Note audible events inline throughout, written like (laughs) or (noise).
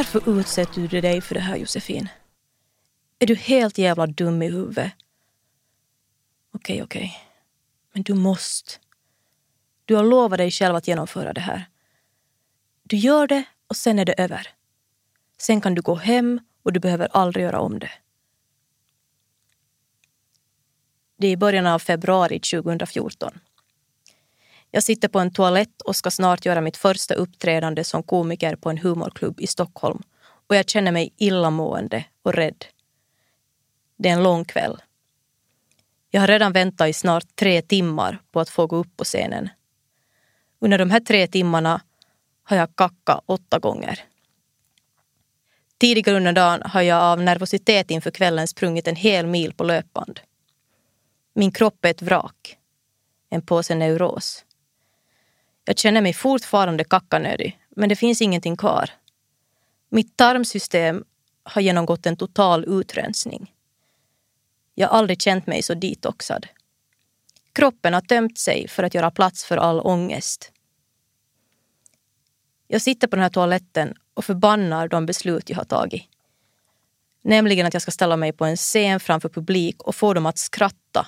Varför utsätter du dig för det här Josefin? Är du helt jävla dum i huvudet? Okej, okej. Men du måste. Du har lovat dig själv att genomföra det här. Du gör det och sen är det över. Sen kan du gå hem och du behöver aldrig göra om det. Det är i början av februari 2014. Jag sitter på en toalett och ska snart göra mitt första uppträdande som komiker på en humorklubb i Stockholm och jag känner mig illamående och rädd. Det är en lång kväll. Jag har redan väntat i snart tre timmar på att få gå upp på scenen. Under de här tre timmarna har jag kackat åtta gånger. Tidigare under dagen har jag av nervositet inför kvällen sprungit en hel mil på löpband. Min kropp är ett vrak. En påse neuros. Jag känner mig fortfarande kackanödig, men det finns ingenting kvar. Mitt tarmsystem har genomgått en total utrensning. Jag har aldrig känt mig så detoxad. Kroppen har tömt sig för att göra plats för all ångest. Jag sitter på den här toaletten och förbannar de beslut jag har tagit. Nämligen att jag ska ställa mig på en scen framför publik och få dem att skratta.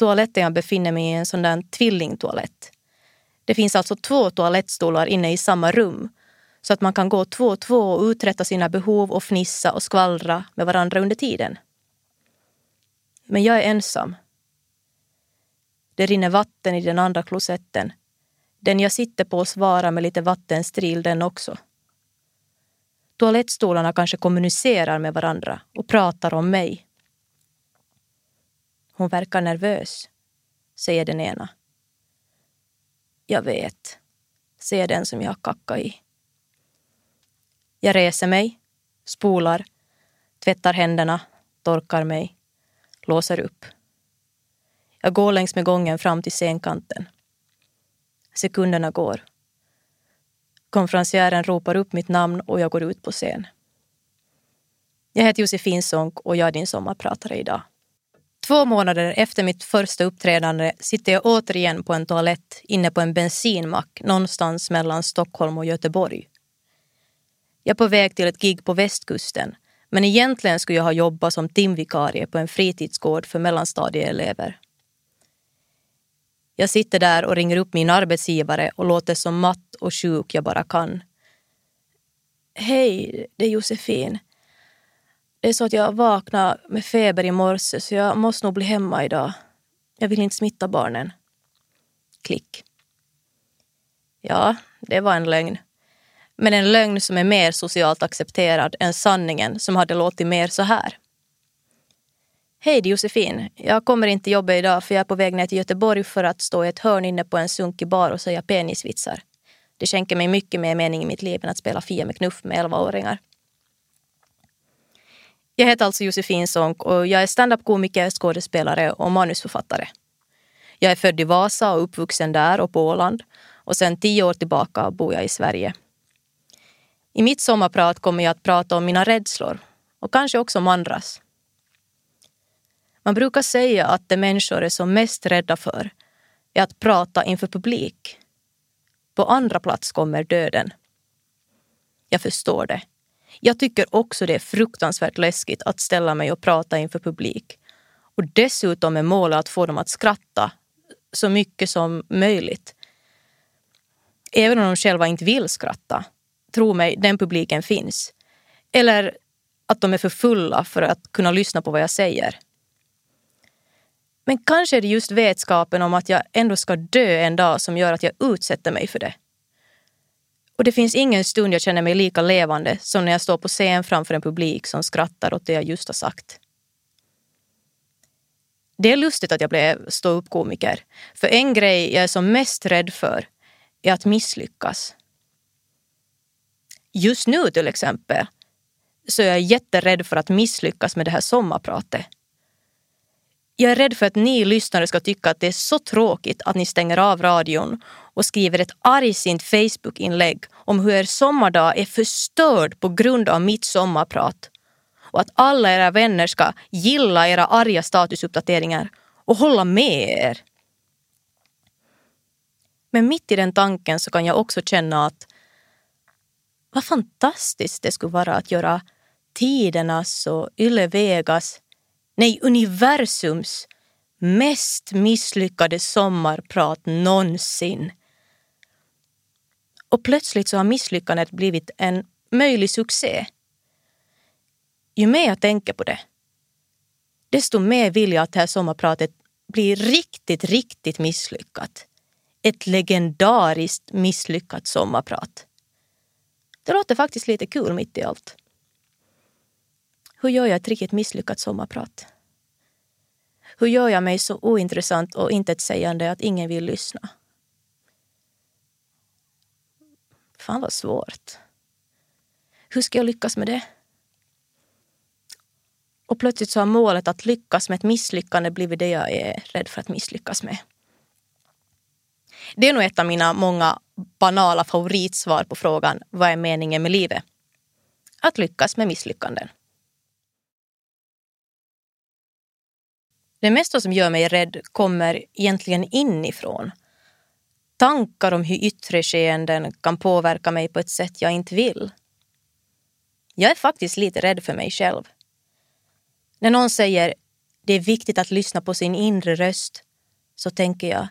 Toaletten jag befinner mig i en sån där tvillingtoalett. Det finns alltså två toalettstolar inne i samma rum så att man kan gå två och två och uträtta sina behov och fnissa och skvallra med varandra under tiden. Men jag är ensam. Det rinner vatten i den andra klosetten. Den jag sitter på svarar med lite vattenstril den också. Toalettstolarna kanske kommunicerar med varandra och pratar om mig. Hon verkar nervös, säger den ena. Jag vet, säger den som jag har kackat i. Jag reser mig, spolar, tvättar händerna, torkar mig, låser upp. Jag går längs med gången fram till scenkanten. Sekunderna går. Konferencieren ropar upp mitt namn och jag går ut på scen. Jag heter Josefin Sonck och jag är din sommarpratare idag. Två månader efter mitt första uppträdande sitter jag återigen på en toalett inne på en bensinmack någonstans mellan Stockholm och Göteborg. Jag är på väg till ett gig på västkusten men egentligen skulle jag ha jobbat som timvikarie på en fritidsgård för mellanstadieelever. Jag sitter där och ringer upp min arbetsgivare och låter som matt och sjuk jag bara kan. Hej, det är Josefin. Det är så att jag vaknade med feber i morse så jag måste nog bli hemma idag. Jag vill inte smitta barnen. Klick. Ja, det var en lögn. Men en lögn som är mer socialt accepterad än sanningen som hade låtit mer så här. Hej, det är Josefin. Jag kommer inte jobba idag för jag är på väg ner till Göteborg för att stå i ett hörn inne på en sunkig bar och säga penisvitsar. Det skänker mig mycket mer mening i mitt liv än att spela Fia med knuff med 11-åringar. Jag heter alltså Josefin Sonck och jag är standup-komiker, skådespelare och manusförfattare. Jag är född i Vasa och uppvuxen där och på Åland och sedan tio år tillbaka bor jag i Sverige. I mitt sommarprat kommer jag att prata om mina rädslor och kanske också om andras. Man brukar säga att det människor är som mest rädda för är att prata inför publik. På andra plats kommer döden. Jag förstår det. Jag tycker också det är fruktansvärt läskigt att ställa mig och prata inför publik. Och dessutom är målet att få dem att skratta så mycket som möjligt. Även om de själva inte vill skratta. Tro mig, den publiken finns. Eller att de är för fulla för att kunna lyssna på vad jag säger. Men kanske är det just vetskapen om att jag ändå ska dö en dag som gör att jag utsätter mig för det. Och det finns ingen stund jag känner mig lika levande som när jag står på scen framför en publik som skrattar åt det jag just har sagt. Det är lustigt att jag blev ståuppkomiker. För en grej jag är som mest rädd för är att misslyckas. Just nu till exempel så är jag jätterädd för att misslyckas med det här sommarpratet. Jag är rädd för att ni lyssnare ska tycka att det är så tråkigt att ni stänger av radion och skriver ett argsint Facebook-inlägg om hur er sommardag är förstörd på grund av mitt sommarprat. Och att alla era vänner ska gilla era arga statusuppdateringar och hålla med er. Men mitt i den tanken så kan jag också känna att vad fantastiskt det skulle vara att göra tidernas och Yle Vegas, nej universums mest misslyckade sommarprat någonsin. Och plötsligt så har misslyckandet blivit en möjlig succé. Ju mer jag tänker på det, desto mer vill jag att det här sommarpratet blir riktigt, riktigt misslyckat. Ett legendariskt misslyckat sommarprat. Det låter faktiskt lite kul mitt i allt. Hur gör jag ett riktigt misslyckat sommarprat? Hur gör jag mig så ointressant och intetsägande att ingen vill lyssna? Fan vad svårt. Hur ska jag lyckas med det? Och plötsligt så har målet att lyckas med ett misslyckande blivit det jag är rädd för att misslyckas med. Det är nog ett av mina många banala favoritsvar på frågan vad är meningen med livet? Att lyckas med misslyckanden. Det mesta som gör mig rädd kommer egentligen inifrån. Tankar om hur yttre skeenden kan påverka mig på ett sätt jag inte vill. Jag är faktiskt lite rädd för mig själv. När någon säger det är viktigt att lyssna på sin inre röst så tänker jag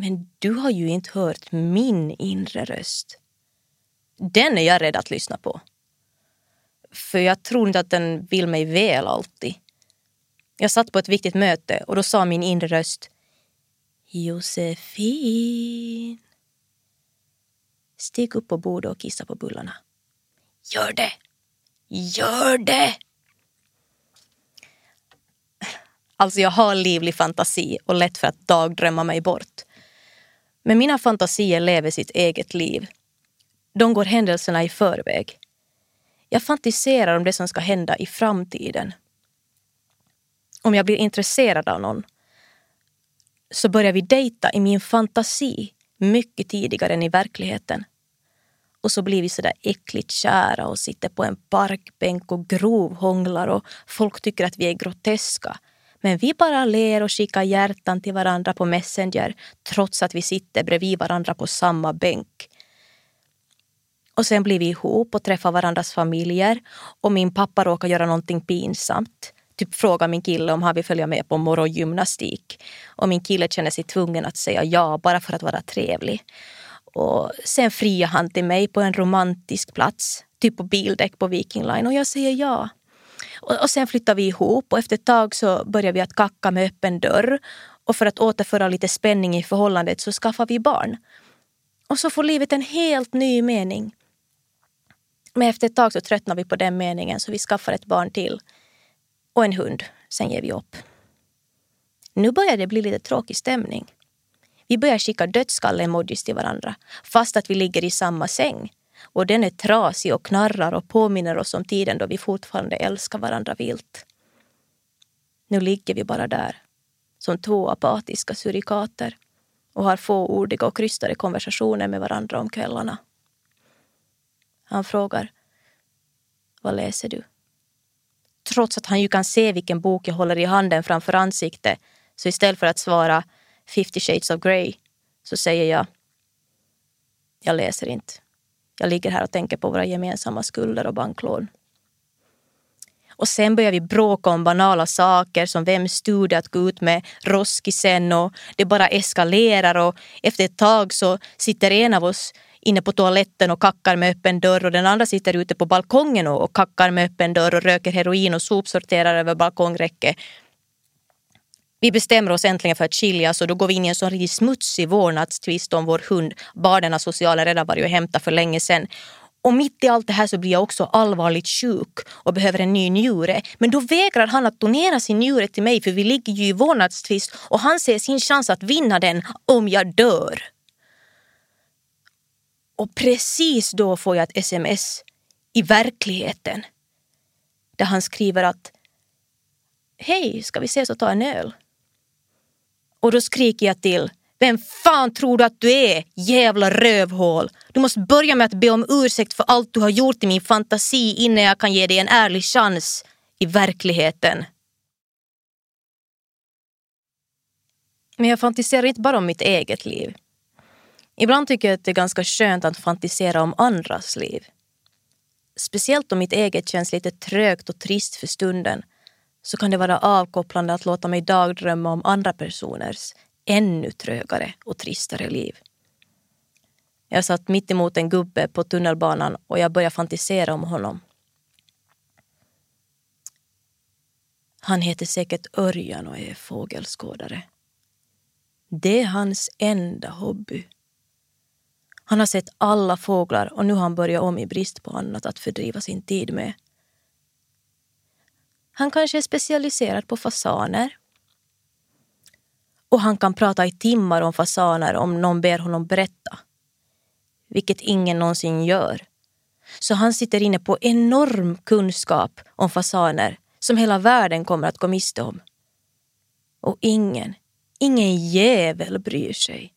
men du har ju inte hört min inre röst. Den är jag rädd att lyssna på. För jag tror inte att den vill mig väl alltid. Jag satt på ett viktigt möte och då sa min inre röst Josefin. Stig upp på bordet och kissa på bullarna. Gör det! Gör det! Alltså jag har livlig fantasi och lätt för att dagdrömma mig bort. Men mina fantasier lever sitt eget liv. De går händelserna i förväg. Jag fantiserar om det som ska hända i framtiden. Om jag blir intresserad av någon så börjar vi dejta i min fantasi mycket tidigare än i verkligheten. Och så blir vi så där äckligt kära och sitter på en parkbänk och grovhånglar och folk tycker att vi är groteska. Men vi bara ler och skickar hjärtan till varandra på Messenger trots att vi sitter bredvid varandra på samma bänk. Och sen blir vi ihop och träffar varandras familjer och min pappa råkar göra någonting pinsamt. Typ fråga min kille om han vill följa med på morgongymnastik. Och min kille känner sig tvungen att säga ja bara för att vara trevlig. Och sen friar han till mig på en romantisk plats, typ på bildäck på Viking Line och jag säger ja. Och, och sen flyttar vi ihop och efter ett tag så börjar vi att kacka med öppen dörr. Och för att återföra lite spänning i förhållandet så skaffar vi barn. Och så får livet en helt ny mening. Men efter ett tag så tröttnar vi på den meningen så vi skaffar ett barn till. Och en hund. Sen ger vi upp. Nu börjar det bli lite tråkig stämning. Vi börjar skicka dödskalle-emojis till varandra fast att vi ligger i samma säng. Och den är trasig och knarrar och påminner oss om tiden då vi fortfarande älskar varandra vilt. Nu ligger vi bara där, som två apatiska surikater och har fåordiga och krystade konversationer med varandra om kvällarna. Han frågar, vad läser du? Trots att han ju kan se vilken bok jag håller i handen framför ansiktet så istället för att svara 50 shades of Grey så säger jag, jag läser inte. Jag ligger här och tänker på våra gemensamma skulder och banklån. Och sen börjar vi bråka om banala saker som vem stod att gå ut med roskisen och det bara eskalerar och efter ett tag så sitter en av oss inne på toaletten och kackar med öppen dörr och den andra sitter ute på balkongen och kackar med öppen dörr och röker heroin och sopsorterar över balkongräcket. Vi bestämmer oss äntligen för att skiljas och då går vi in i en sån riktigt smutsig vårdnadstvist om vår hund. Barnen har sociala redan varit och hämtat för länge sedan. Och mitt i allt det här så blir jag också allvarligt sjuk och behöver en ny njure. Men då vägrar han att donera sin njure till mig för vi ligger ju i vårdnadstvist och han ser sin chans att vinna den om jag dör. Och precis då får jag ett sms i verkligheten där han skriver att Hej, ska vi ses och ta en öl? Och då skriker jag till. Vem fan tror du att du är, jävla rövhål? Du måste börja med att be om ursäkt för allt du har gjort i min fantasi innan jag kan ge dig en ärlig chans i verkligheten. Men jag fantiserar inte bara om mitt eget liv. Ibland tycker jag att det är ganska skönt att fantisera om andras liv. speciellt om mitt eget känns lite trögt och trist för stunden, så kan det vara avkopplande att låta mig dagdrömma om andra personers ännu trögare och tristare liv. Jag satt mitt emot en gubbe på tunnelbanan och jag började fantisera om honom. Han heter säkert Örjan och är fågelskådare. Det är hans enda hobby. Han har sett alla fåglar och nu har han börjat om i brist på annat att fördriva sin tid med. Han kanske är specialiserad på fasaner. Och han kan prata i timmar om fasaner om någon ber honom berätta. Vilket ingen någonsin gör. Så han sitter inne på enorm kunskap om fasaner som hela världen kommer att gå miste om. Och ingen, ingen jävel bryr sig.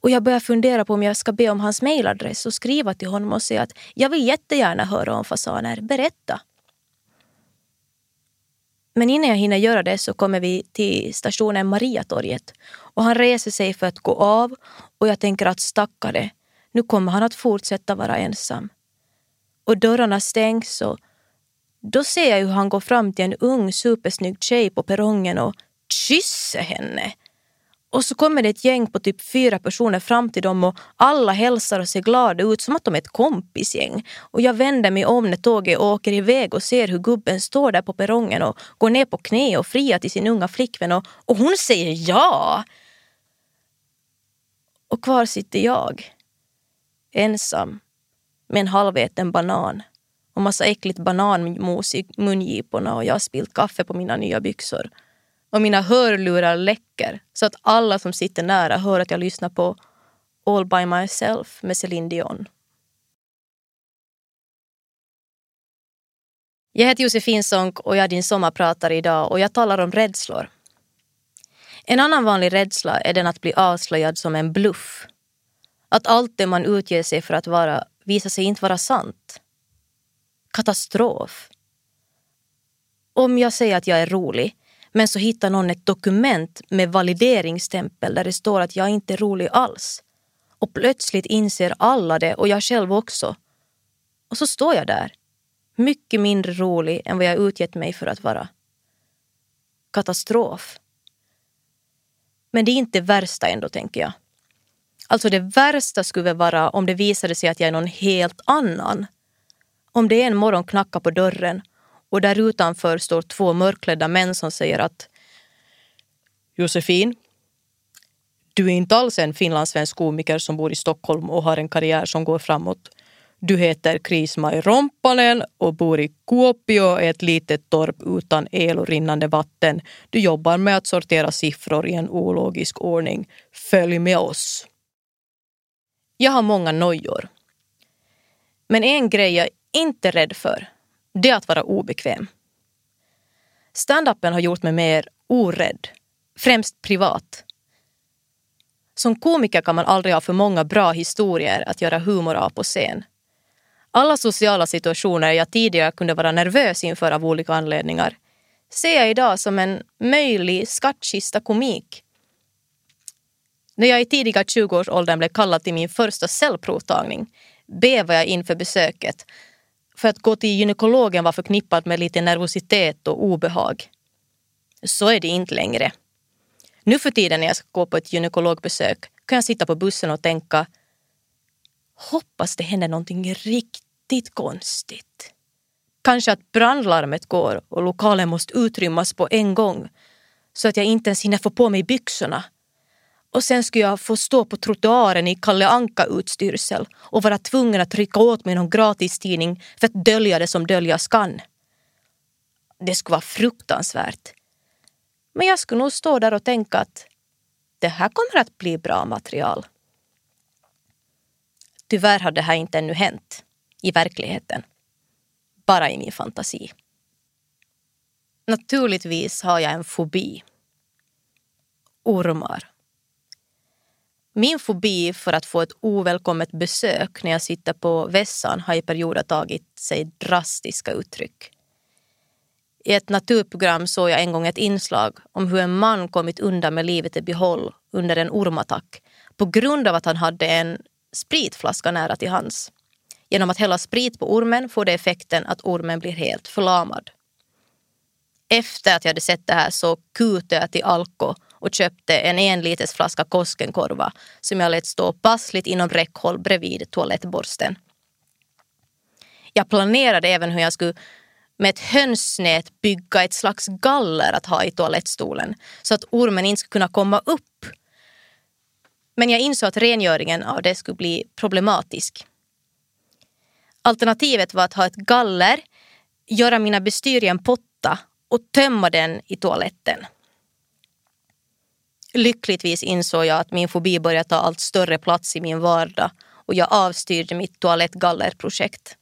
Och jag börjar fundera på om jag ska be om hans mejladress och skriva till honom och säga att jag vill jättegärna höra om fasaner. Berätta. Men innan jag hinner göra det så kommer vi till stationen Mariatorget och han reser sig för att gå av och jag tänker att stackare, nu kommer han att fortsätta vara ensam. Och dörrarna stängs och då ser jag hur han går fram till en ung supersnygg tjej på perrongen och kysser henne. Och så kommer det ett gäng på typ fyra personer fram till dem och alla hälsar och ser glada ut som att de är ett kompisgäng. Och jag vänder mig om när tåget åker iväg och ser hur gubben står där på perrongen och går ner på knä och friar till sin unga flickvän och, och hon säger ja. Och kvar sitter jag. Ensam. Med en halväten banan och massa äckligt bananmos i mungiporna och jag har spillt kaffe på mina nya byxor. Och mina hörlurar läcker så att alla som sitter nära hör att jag lyssnar på All by myself med Céline Dion. Jag heter Josefin Sonck och jag är din sommarpratare idag och jag talar om rädslor. En annan vanlig rädsla är den att bli avslöjad som en bluff. Att allt det man utger sig för att vara visar sig inte vara sant. Katastrof. Om jag säger att jag är rolig men så hittar någon ett dokument med valideringsstämpel där det står att jag inte är rolig alls. Och plötsligt inser alla det och jag själv också. Och så står jag där. Mycket mindre rolig än vad jag utgett mig för att vara. Katastrof. Men det är inte det värsta ändå, tänker jag. Alltså det värsta skulle vara om det visade sig att jag är någon helt annan. Om det en morgon knackar på dörren och där utanför står två mörklädda män som säger att Josefin, du är inte alls en finlandssvensk komiker som bor i Stockholm och har en karriär som går framåt. Du heter Krismaj Rompanen och bor i Kuopio, ett litet torp utan el och rinnande vatten. Du jobbar med att sortera siffror i en ologisk ordning. Följ med oss. Jag har många nojor. Men en grej jag inte är rädd för det är att vara obekväm. Standupen har gjort mig mer orädd, främst privat. Som komiker kan man aldrig ha för många bra historier att göra humor av på scen. Alla sociala situationer jag tidigare kunde vara nervös inför av olika anledningar ser jag idag som en möjlig skattkista komik. När jag i tidiga 20-årsåldern blev kallad till min första cellprovtagning bevade jag inför besöket för att gå till gynekologen var förknippat med lite nervositet och obehag. Så är det inte längre. Nu för tiden när jag ska gå på ett gynekologbesök kan jag sitta på bussen och tänka hoppas det händer någonting riktigt konstigt. Kanske att brandlarmet går och lokalen måste utrymmas på en gång så att jag inte ens hinner få på mig byxorna och sen skulle jag få stå på trottoaren i Kalle Anka-utstyrsel och vara tvungen att trycka åt mig någon gratistidning för att dölja det som döljas kan. Det skulle vara fruktansvärt. Men jag skulle nog stå där och tänka att det här kommer att bli bra material. Tyvärr har det här inte ännu hänt i verkligheten. Bara i min fantasi. Naturligtvis har jag en fobi. Ormar. Min fobi för att få ett ovälkommet besök när jag sitter på vässan har i perioder tagit sig drastiska uttryck. I ett naturprogram såg jag en gång ett inslag om hur en man kommit undan med livet i behåll under en ormattack på grund av att han hade en spritflaska nära till hands. Genom att hälla sprit på ormen får det effekten att ormen blir helt förlamad. Efter att jag hade sett det här så kutade jag till Alko och köpte en enliters flaska Koskenkorva som jag lät stå passligt inom räckhåll bredvid toalettborsten. Jag planerade även hur jag skulle med ett hönsnät bygga ett slags galler att ha i toalettstolen så att ormen inte skulle kunna komma upp. Men jag insåg att rengöringen av det skulle bli problematisk. Alternativet var att ha ett galler, göra mina bestyr i en potta och tömma den i toaletten. Lyckligtvis insåg jag att min fobi började ta allt större plats i min vardag och jag avstyrde mitt toalettgallerprojekt.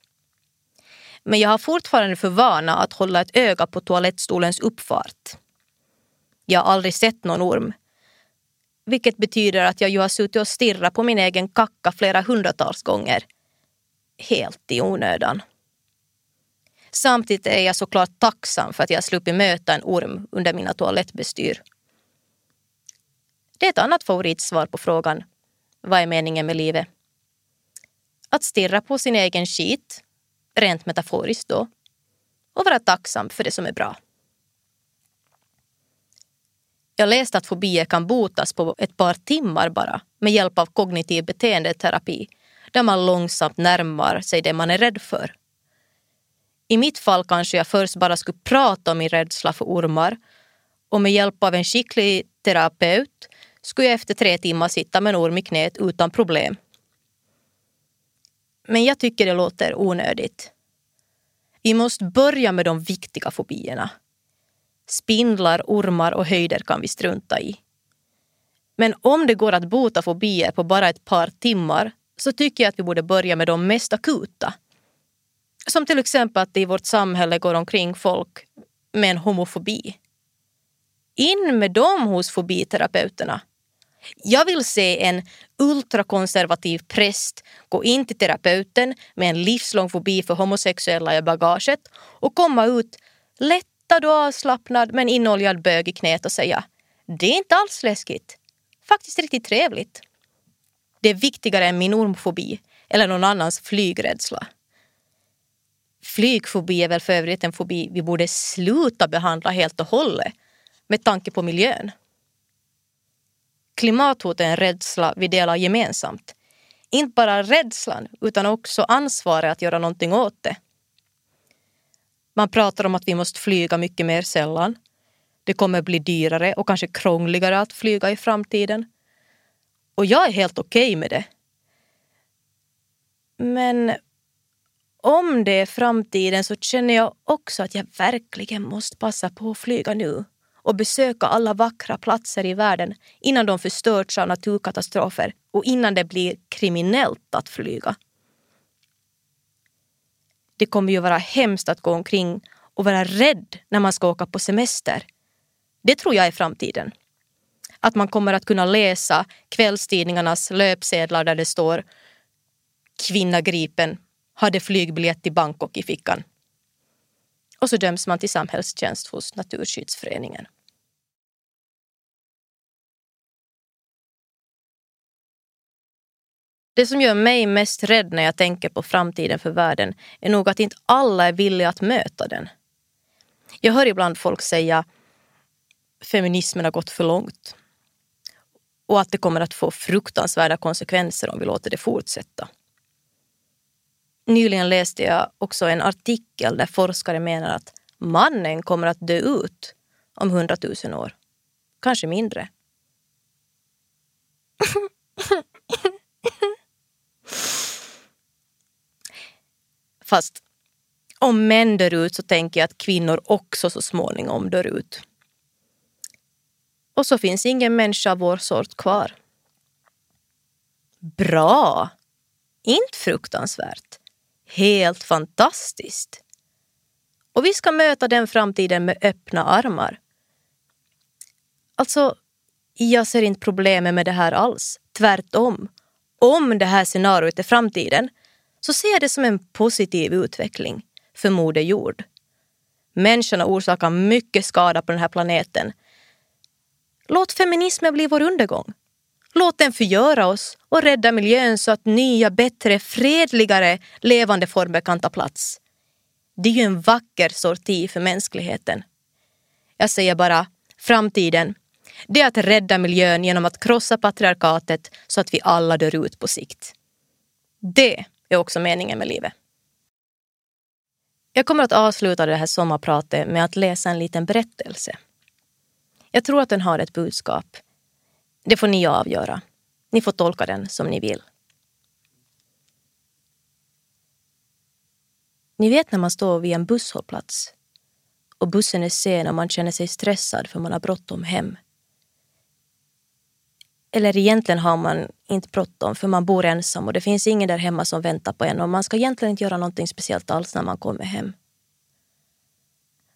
Men jag har fortfarande för vana att hålla ett öga på toalettstolens uppfart. Jag har aldrig sett någon orm. Vilket betyder att jag ju har suttit och stirrat på min egen kacka flera hundratals gånger. Helt i onödan. Samtidigt är jag såklart tacksam för att jag sluppit möta en orm under mina toalettbestyr. Det är ett annat favoritsvar på frågan vad är meningen med livet? Att stirra på sin egen skit, rent metaforiskt då, och vara tacksam för det som är bra. Jag läste att fobier kan botas på ett par timmar bara med hjälp av kognitiv beteendeterapi där man långsamt närmar sig det man är rädd för. I mitt fall kanske jag först bara skulle prata om min rädsla för ormar och med hjälp av en skicklig terapeut skulle jag efter tre timmar sitta med en orm i knät utan problem. Men jag tycker det låter onödigt. Vi måste börja med de viktiga fobierna. Spindlar, ormar och höjder kan vi strunta i. Men om det går att bota fobier på bara ett par timmar så tycker jag att vi borde börja med de mest akuta. Som till exempel att det i vårt samhälle går omkring folk med en homofobi. In med dem hos fobiterapeuterna. Jag vill se en ultrakonservativ präst gå in till terapeuten med en livslång fobi för homosexuella i bagaget och komma ut lättad och avslappnad med en inoljad bög i knät och säga det är inte alls läskigt. Faktiskt riktigt trevligt. Det är viktigare än min ormfobi eller någon annans flygrädsla. Flygfobi är väl för övrigt en fobi vi borde sluta behandla helt och hållet med tanke på miljön. Klimathot är en rädsla vi delar gemensamt. Inte bara rädslan utan också ansvaret att göra någonting åt det. Man pratar om att vi måste flyga mycket mer sällan. Det kommer bli dyrare och kanske krångligare att flyga i framtiden. Och jag är helt okej okay med det. Men om det är framtiden så känner jag också att jag verkligen måste passa på att flyga nu och besöka alla vackra platser i världen innan de förstörts av naturkatastrofer och innan det blir kriminellt att flyga. Det kommer ju vara hemskt att gå omkring och vara rädd när man ska åka på semester. Det tror jag är framtiden. Att man kommer att kunna läsa kvällstidningarnas löpsedlar där det står Kvinna gripen, hade flygbiljett till Bangkok i fickan. Och så döms man till samhällstjänst hos Naturskyddsföreningen. Det som gör mig mest rädd när jag tänker på framtiden för världen är nog att inte alla är villiga att möta den. Jag hör ibland folk säga feminismen har gått för långt och att det kommer att få fruktansvärda konsekvenser om vi låter det fortsätta. Nyligen läste jag också en artikel där forskare menar att mannen kommer att dö ut om hundratusen år. Kanske mindre. (laughs) Fast om män dör ut så tänker jag att kvinnor också så småningom dör ut. Och så finns ingen människa av vår sort kvar. Bra! Inte fruktansvärt. Helt fantastiskt. Och vi ska möta den framtiden med öppna armar. Alltså, jag ser inte problemet med det här alls. Tvärtom. Om det här scenariot är framtiden så ser jag det som en positiv utveckling för Moder Jord. Människorna orsakar mycket skada på den här planeten. Låt feminismen bli vår undergång. Låt den förgöra oss och rädda miljön så att nya, bättre, fredligare levande former kan ta plats. Det är ju en vacker sorti för mänskligheten. Jag säger bara, framtiden, det är att rädda miljön genom att krossa patriarkatet så att vi alla dör ut på sikt. Det är också meningen med livet. Jag kommer att avsluta det här sommarpratet med att läsa en liten berättelse. Jag tror att den har ett budskap. Det får ni avgöra. Ni får tolka den som ni vill. Ni vet när man står vid en busshållplats och bussen är sen och man känner sig stressad för man har bråttom hem. Eller egentligen har man inte bråttom för man bor ensam och det finns ingen där hemma som väntar på en och man ska egentligen inte göra någonting speciellt alls när man kommer hem.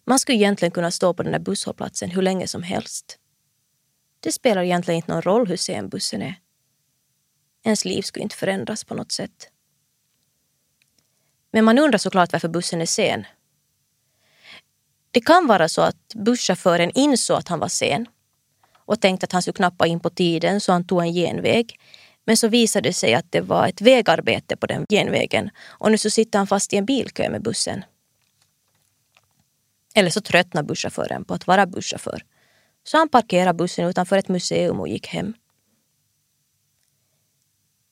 Man skulle egentligen kunna stå på den där busshållplatsen hur länge som helst. Det spelar egentligen inte någon roll hur sen bussen är. Ens liv skulle inte förändras på något sätt. Men man undrar såklart varför bussen är sen. Det kan vara så att busschauffören insåg att han var sen och tänkte att han skulle knappa in på tiden så han tog en genväg. Men så visade det sig att det var ett vägarbete på den genvägen och nu så sitter han fast i en bilkö med bussen. Eller så tröttnade busschauffören på att vara busschaufför. Så han parkerade bussen utanför ett museum och gick hem.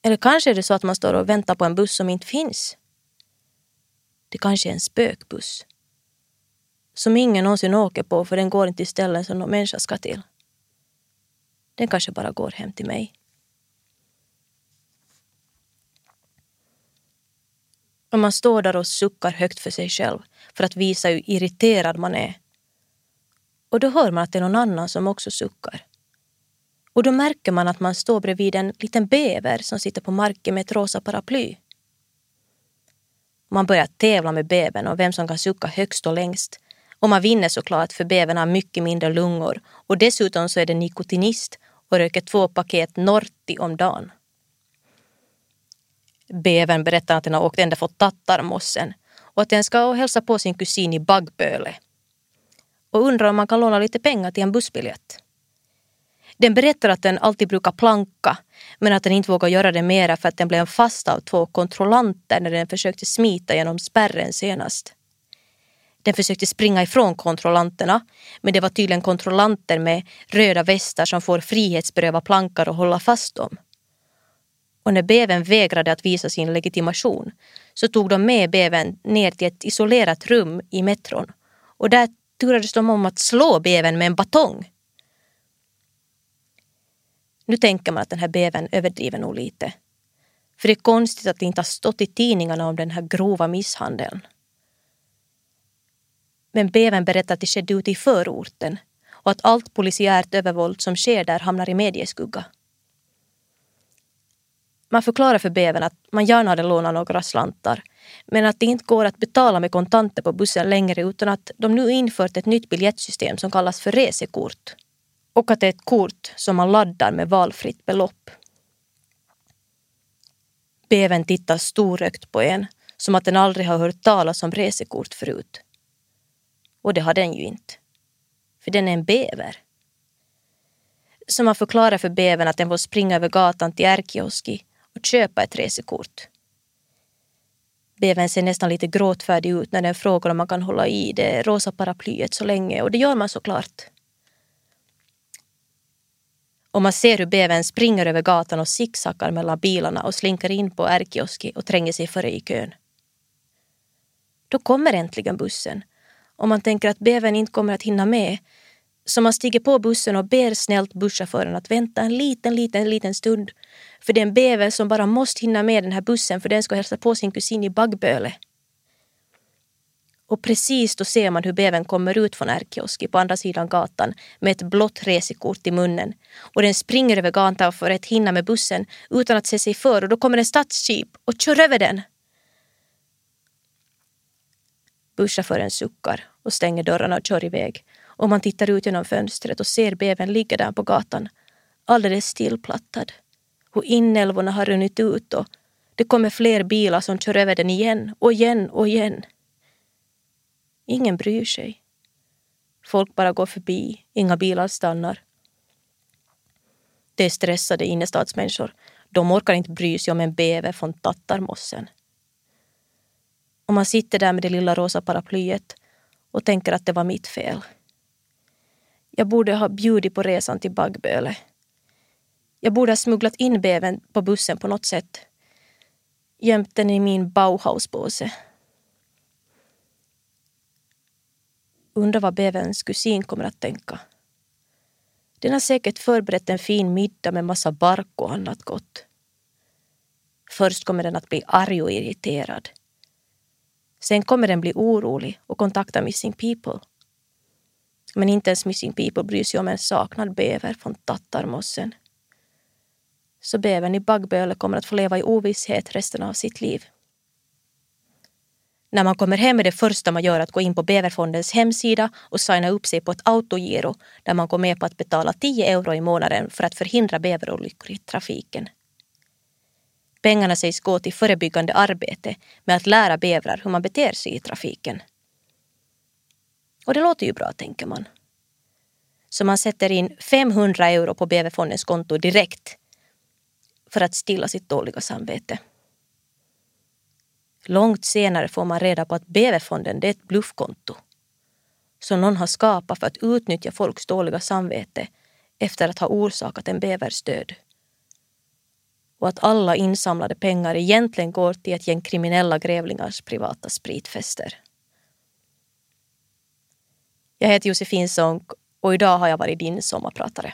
Eller kanske är det så att man står och väntar på en buss som inte finns. Det kanske är en spökbuss. Som ingen någonsin åker på för den går inte till ställen som någon människa ska till. Den kanske bara går hem till mig. Och man står där och suckar högt för sig själv för att visa hur irriterad man är. Och då hör man att det är någon annan som också suckar. Och då märker man att man står bredvid en liten bäver som sitter på marken med ett rosa paraply. Man börjar tävla med bävern om vem som kan sucka högst och längst. Och man vinner såklart för bävern har mycket mindre lungor och dessutom så är det nikotinist och röker två paket Norti om dagen. Bävern berättar att den har åkt ända från Tattarmossen och att den ska hälsa på sin kusin i Baggböle. Och undrar om man kan låna lite pengar till en bussbiljett. Den berättar att den alltid brukar planka men att den inte vågar göra det mera för att den blev fast av två kontrollanter när den försökte smita genom spärren senast. Den försökte springa ifrån kontrollanterna men det var tydligen kontrollanter med röda västar som får frihetsberöva plankar och hålla fast dem. Och när bävern vägrade att visa sin legitimation så tog de med bävern ner till ett isolerat rum i metron och där turades de om att slå bävern med en batong. Nu tänker man att den här bävern överdriver nog lite. För det är konstigt att det inte har stått i tidningarna om den här grova misshandeln. Men bävern berättar att det skedde ute i förorten och att allt polisiärt övervåld som sker där hamnar i medieskugga. Man förklarar för bäven att man gärna hade lånat några slantar men att det inte går att betala med kontanter på bussen längre utan att de nu infört ett nytt biljettsystem som kallas för resekort. Och att det är ett kort som man laddar med valfritt belopp. Bäven tittar storögt på en som att den aldrig har hört talas om resekort förut. Och det har den ju inte. För den är en bäver. Så man förklarar för bävern att den får springa över gatan till Erkioski och köpa ett resekort. Bävern ser nästan lite gråtfärdig ut när den frågar om man kan hålla i det rosa paraplyet så länge och det gör man såklart. Och man ser hur bävern springer över gatan och zigzaggar mellan bilarna och slinker in på Ärkioski och tränger sig före i kön. Då kommer äntligen bussen och man tänker att bävern inte kommer att hinna med så man stiger på bussen och ber snällt busschauffören att vänta en liten, liten, liten stund. För det är en bäver som bara måste hinna med den här bussen för den ska hälsa på sin kusin i Baggböle. Och precis då ser man hur bävern kommer ut från Ärkioski på andra sidan gatan med ett blått resekort i munnen. Och den springer över gatan för att hinna med bussen utan att se sig för och då kommer en stadsjeep och kör över den. Busschauffören suckar och stänger dörrarna och kör iväg och man tittar ut genom fönstret och ser bävern ligga där på gatan, alldeles stillplattad. Hur inälvorna har runnit ut och det kommer fler bilar som kör över den igen och igen och igen. Ingen bryr sig. Folk bara går förbi, inga bilar stannar. Det är stressade innerstadsmänniskor. De orkar inte bry sig om en bäver från tattarmossen. Och man sitter där med det lilla rosa paraplyet och tänker att det var mitt fel. Jag borde ha bjudit på resan till Baggböle. Jag borde ha smugglat in bävern på bussen på något sätt. Gömt den i min Bauhauspåse. Undrar vad bäverns kusin kommer att tänka. Den har säkert förberett en fin middag med massa bark och annat gott. Först kommer den att bli arg och irriterad. Sen kommer den bli orolig och kontakta Missing People. Men inte ens Missing People bryr sig om en saknad bäver från Tattarmossen. Så bävern i Baggböle kommer att få leva i ovisshet resten av sitt liv. När man kommer hem är det första man gör att gå in på Bäverfondens hemsida och signa upp sig på ett autogiro där man går med på att betala 10 euro i månaden för att förhindra bäverolyckor i trafiken. Pengarna sägs gå till förebyggande arbete med att lära bävrar hur man beter sig i trafiken. Och det låter ju bra, tänker man. Så man sätter in 500 euro på Bäverfondens konto direkt för att stilla sitt dåliga samvete. Långt senare får man reda på att Bäverfonden är ett bluffkonto som någon har skapat för att utnyttja folks dåliga samvete efter att ha orsakat en bävers död. Och att alla insamlade pengar egentligen går till ett gäng kriminella grävlingars privata spritfester. Jag heter Josefin Sonck och idag har jag varit din sommarpratare.